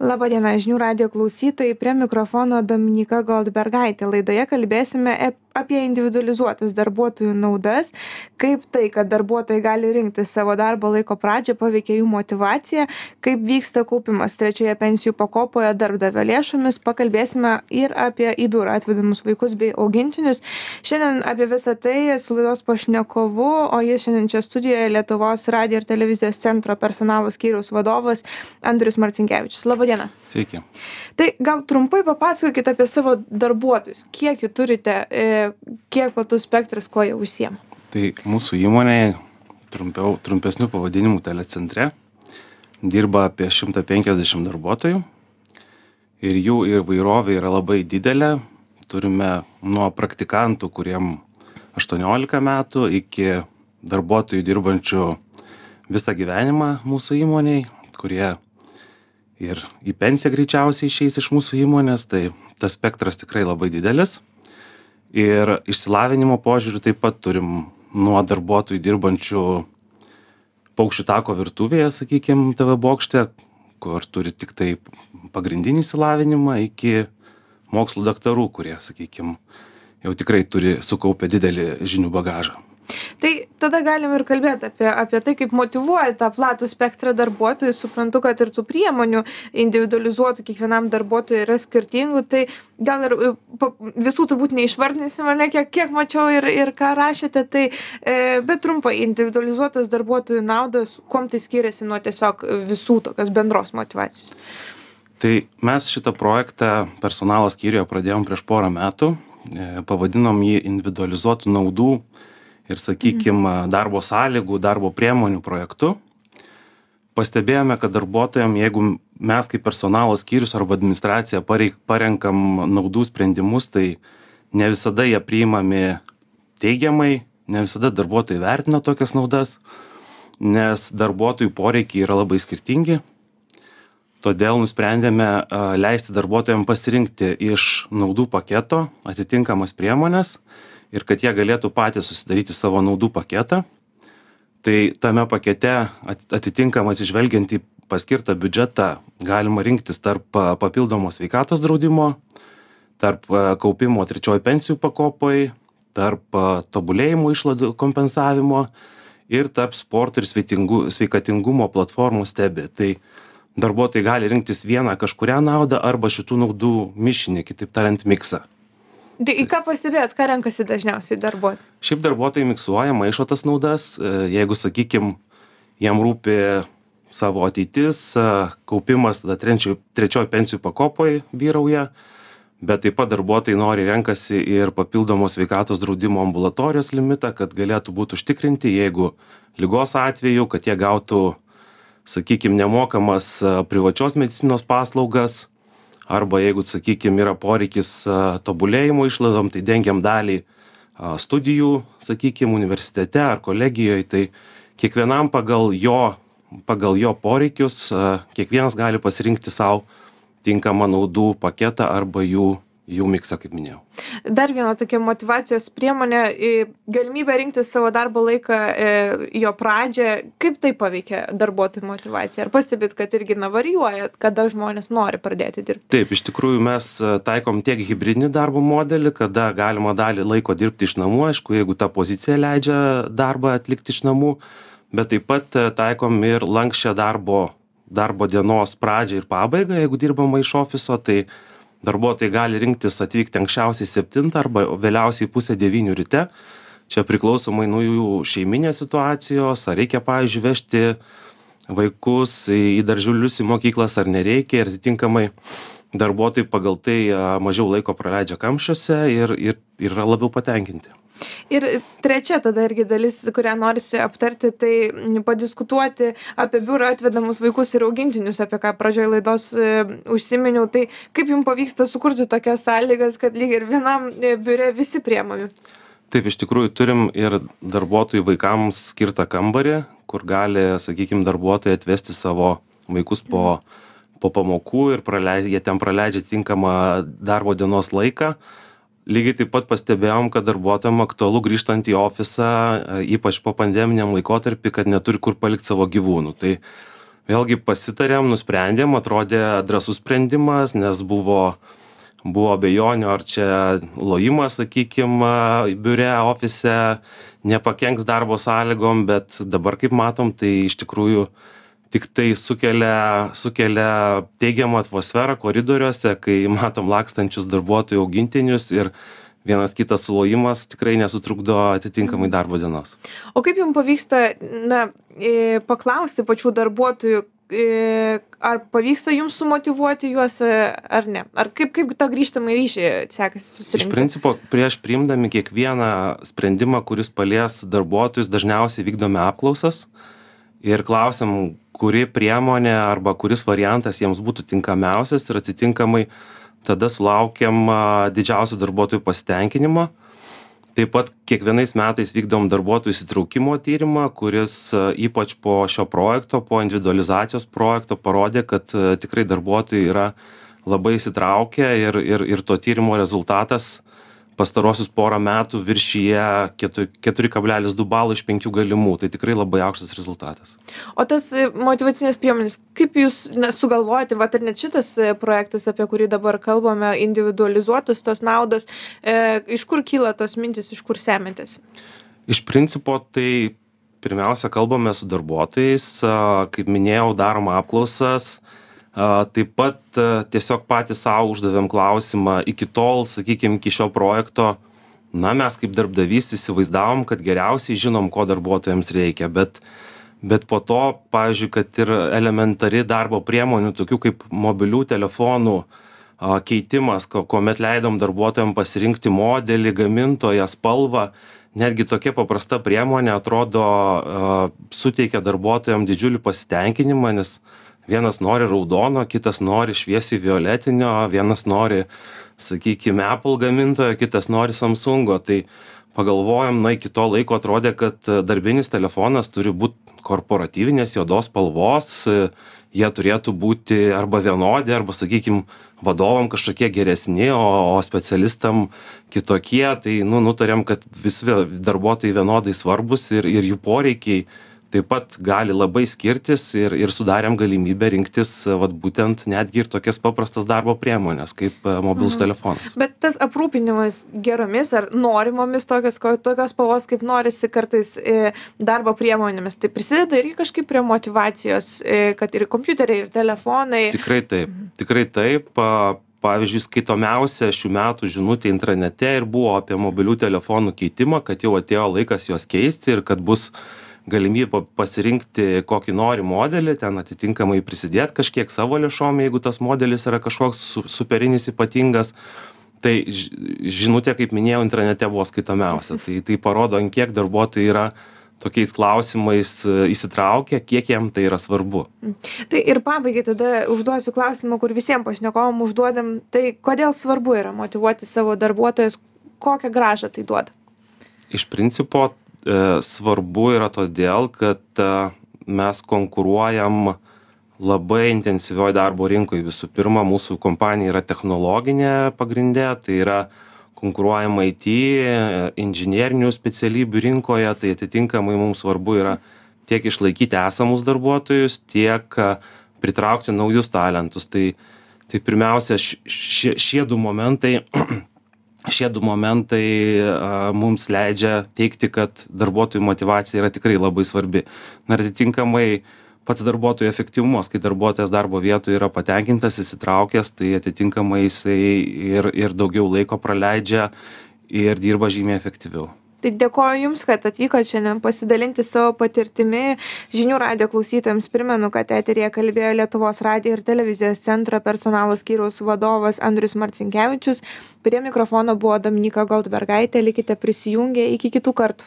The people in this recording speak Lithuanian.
laba diena žinių radijo klausytojai. Prie mikrofono dominyka goldbergaitė. Laidoje kalbėsime apie individualizuotas darbuotojų naudas kaip tai kad darbuotojai gali rinktis savo darbo laiko pradžią paveikia jų motyvaciją kaip vyksta kaupimas trečioje pensijų pakopoje darbdavio lėšomis pakalbėsime ir apie į biurą atvedamus vaikus bei augintinius šiandien apie visa tai su laidos pašnekovu o jis šiandien čia studijoje lietuvos radijo ir televizijos centro personalo skyriaus vadovas andrius marcinkevičius laba diena. Sveiki. Tai gal trumpai papasakokit apie savo darbuotojus, kiek jų turite, e, kiek platus spektras, kuo jie užsiema. Tai mūsų įmonėje trumpiau, trumpesnių pavadinimų telecentre dirba apie 150 darbuotojų ir jų ir vairovė yra labai didelė. Turime nuo praktikantų, kuriem 18 metų, iki darbuotojų dirbančių visą gyvenimą mūsų įmoniai, kurie ir į pensiją greičiausiai išeis iš mūsų įmonės, tai tas spektras tikrai labai didelis. Ir išsilavinimo požiūriu taip pat turim nuo darbuotojų dirbančių paukščių tako virtuvėje, sakykime, TV bokšte, kur turi tik tai pagrindinį išsilavinimą, iki mokslo daktarų, kurie, sakykime, jau tikrai turi sukaupę didelį žinių bagažą tai tada galim ir kalbėt apie apie tai kaip motyvuoja tą platų spektrą darbuotojų. Suprantu kad ir tų priemonių individualizuotų kiekvienam darbuotojui yra skirtingų. Tai gal ir e, visų turbūt neišvardinsim ar ne kiek kiek mačiau ir ir ką rašėte. Tai e, bet trumpai individualizuotos darbuotojų naudos kuom tai skiriasi nuo tiesiog visų tokios bendros motyvacijos? Tai mes šitą projektą personalo skyriuje pradėjom prieš porą metų, e, pavadinom jį individualizuotų naudų ir sakykim darbo sąlygų darbo priemonių projektu pastebėjome kad darbuotojam jeigu mes kaip personalo skyrius arba administracija pareik parenkam naudų sprendimus tai ne visada jie priimami teigiamai ne visada darbuotojai vertina tokias naudas nes darbuotojų poreikiai yra labai skirtingi. Todėl nusprendėme leisti darbuotojam pasirinkti iš naudų paketo atitinkamas priemones ir kad jie galėtų patys susidaryti savo naudų paketą. Tai tame pakete atitinkamai atsižvelgiant į paskirtą biudžetą galima rinktis tarp papildomos sveikatos draudimo, tarp kaupimo trečioji pensijų pakopoj, tarp tobulėjimo išlaidų kompensavimo ir tarp sporto ir sveikatingumo platformų stebi. Tai darbuotojai gali rinktis vieną kažkurią naudą arba šitų naudų mišinį, kitaip tariant, miksą į ką pastebėjot ką renkasi dažniausiai darbuotojai šiaip darbuotojai miksuoja maišo tas naudas e, jeigu sakykim jiem rūpi savo ateitis e, kaupimas tada trečioj trečioj pensijų pakopoj vyrauja bet taip pat darbuotojai noriai renkasi ir papildomo sveikatos draudimo ambulatorijos limitą kad galėtų būt užtikrinti jeigu ligos atveju kad jie gautų sakykim nemokamas e, privačios medicinos paslaugas arba jeigu sakykim yra poreikis tobulėjimo išlaidom tai dengiam dalį studijų sakykim universitete ar kolegijoj tai kiekvienam pagal jo pagal jo poreikius kiekvienas gali pasirinkti sau tinkamą naudų paketą arba jų jų miksą kaip minėjau. Dar viena tokia motyvacijos priemonė galimybė rinktis savo darbo laiką e, jo pradžią kaip tai paveikia darbuotojų motyvaciją ar pastebit kad irgi na varijuoja kada žmonės nori pradėti dirbt taip iš tikrųjų mes e, taikom tiek hibridinį darbo modelį kada galima dalį laiko dirbti iš namų aišku jeigu ta pozicija leidžia darbą atlikti iš namų bet taip pat e, taikom ir lanksčią darbo darbo dienos pradžią ir pabaigą jeigu dirbama iš ofiso tai darbuotojai gali rinktis atvykti anksčiausiai septintą arba vėliausiai pusę devynių ryte. Čia priklausomai nuo jų šeiminės situacijos ar reikia pavyzdžiui vežti vaikus į darželius į mokyklas ar nereikia ir atitinkamai darbuotojai pagal tai mažiau laiko praleidžia kamščiuose ir ir yra labiau patenkinti. Ir trečia tada irgi dalis kurią norisi aptarti tai padiskutuoti apie biurą atvedamus vaikus ir augintinius apie ką pradžioj laidos e, užsiminiau. Tai kaip jum pavyksta sukurti tokias sąlygas kad lyg ir vienam e, biure visi priemami? Taip iš tikrųjų turim ir darbuotojų vaikams skirtą kambarį kur gali sakykim darbuotojai atvesti savo vaikus po po pamokų ir pralei jie ten praleidžia tinkamą darbo dienos laiką. Lygiai taip pat pastebėjom kad darbuotojam aktualu grįžtant į ofisą ypač po pandeminiam laikotarpy kad neturi kur palikt savo gyvūnų. Tai vėlgi pasitarėm nusprendėm atrodė drąsus sprendimas nes buvo buvo abejonių ar čia lojimas sakykim biure ofise nepakenks darbo sąlygom bet dabar kaip matom tai iš tikrųjų tiktai sukelia sukelia teigiamą atmosferą koridoriuose kai matom lakstančius darbuotojų augintinius ir vienas kitas sulojimas tikrai nesutrukdo atitinkamai darbo dienos. O kaip jums pavyksta, na, paklausti pačių darbuotojų, ar pavyksta jums sumotivuoti juos ar ne? Ar kaip, kaip tą grįžtamą ryšį sekasi susirinkti? Iš principo, prieš priimdami kiekvieną sprendimą, kuris palies darbuotojus, dažniausiai vykdome apklausas ir klausiam, kuri priemonė arba kuris variantas jiems būtų tinkamiausias ir atitinkamai tada sulaukiam didžiausio darbuotojų pasitenkinimo. Taip pat kiekvienais metais vykdom darbuotojų įsitraukimo tyrimą, kuris ypač po šio projekto, po individualizacijos projekto parodė, kad tikrai darbuotojai yra labai įsitraukę ir, ir, ir to tyrimo rezultatas pastaruosius porą metų viršija kablelis du balo iš penkių galimų. Tai tikrai labai aukštas rezultatas. O tas e, motyvacinės priemonės kaip jūs sugalvojate vat ir net šitas e, projektas apie kurį dabar kalbame individualizuotos tos naudos e, iš kur kyla tos mintys iš kur semiatės? Iš principo tai pirmiausia kalbame su darbuotojais kaip minėjau darom apklausas Taip pat tiesiog patys savo uždavėm klausimą iki tol, sakykime, iki šio projekto, na, mes kaip darbdavys įsivaizdavom, kad geriausiai žinom, ko darbuotojams reikia, bet, bet po to, pavyzdžiui, kad ir elementari darbo priemonių, tokių kaip mobilių telefonų keitimas, kuomet leidom darbuotojams pasirinkti modelį, gamintoją, spalvą, netgi tokia paprasta priemonė atrodo suteikia darbuotojams didžiulį pasitenkinimą, nes vienas nori raudono kitas nori šviesiai violetinio vienas nori sakykim apple gamintojo kitas nori samsungo. Tai pagalvojom na iki to laiko atrodė kad darbinis telefonas turi būt korporatyvinės juodos spalvos jie turėtų būti arba vienodi arba sakykim vadovam kažkokie geresni o o specialistam kitokie. Tai nu nutarėm kad visi darbuotojai vienodai svarbūs ir ir jų poreikiai taip pat gali labai skirtis ir ir sudarėm galimybę rinktis vat būtent netgi ir tokias paprastas darbo priemones kaip e, mobilus mhm. telefonas bet tas aprūpinimas geromis ar norimomis tokios ko tokios spalvos kaip norisi kartais e, darbo priemonėmis tai prisideda irgi kažkaip prie motyvacijos e, kad ir kompiuteriai ir telefonai tikrai taip mhm. tikrai taip pavyzdžiui skaitomiausia šių metų žinutė intranete ir buvo apie mobilių telefonų keitimą kad jau atėjo laikas juos keisti ir kad bus galimybė pasirinkti kokį nori modelį ten atitinkamai prisidėt kažkiek savo lėšom jeigu tas modelis yra kažkoks su superinis ypatingas. Tai žinutė kaip minėjau intranete buvo skaitomiausia tai tai parodo ant kiek darbuotojai yra tokiais klausimais e, įsitraukę kiek jiem tai yra svarbu. Tai ir pabaigai tada užduosiu klausimą kur visiem pašnekovam užduodam tai kodėl svarbu yra motyvuoti savo darbuotojus kokią grąžą tai duoda? Iš principo svarbu yra todėl, kad e, mes konkuruojam labai intensyvioj darbo rinkoj. Visų pirma, mūsų kompanija yra technologinė pagrindė, tai yra konkuruojam IT, inžinierinių specialybių rinkoje, tai atitinkamai mums svarbu yra tiek išlaikyti esamus darbuotojus, tiek e, pritraukti naujus talentus. Tai, tai pirmiausia, šie, šie du momentai šie du momentai mums leidžia teigti kad darbuotojų motyvacija yra tikrai labai svarbi. Na ir atitinkamai pats darbuotojų efektyvumas kai darbuotojas darbo vietoj yra patenkintas įsitraukęs tai atitinkamai jisai ir ir daugiau laiko praleidžia ir dirba žymiai efektyviau tai dėkoju jums kad atvykot šiandien pasidalinti savo patirtimi. Žinių radijo klausytojams primenu kad eteryje kalbėjo lietuvos radijo ir televizijos centro personalo skyriaus vadovas andrius marcinkevičius. Prie mikrofono buvo dominyka goldbergaitė. Likite prisijungę iki kitų kartų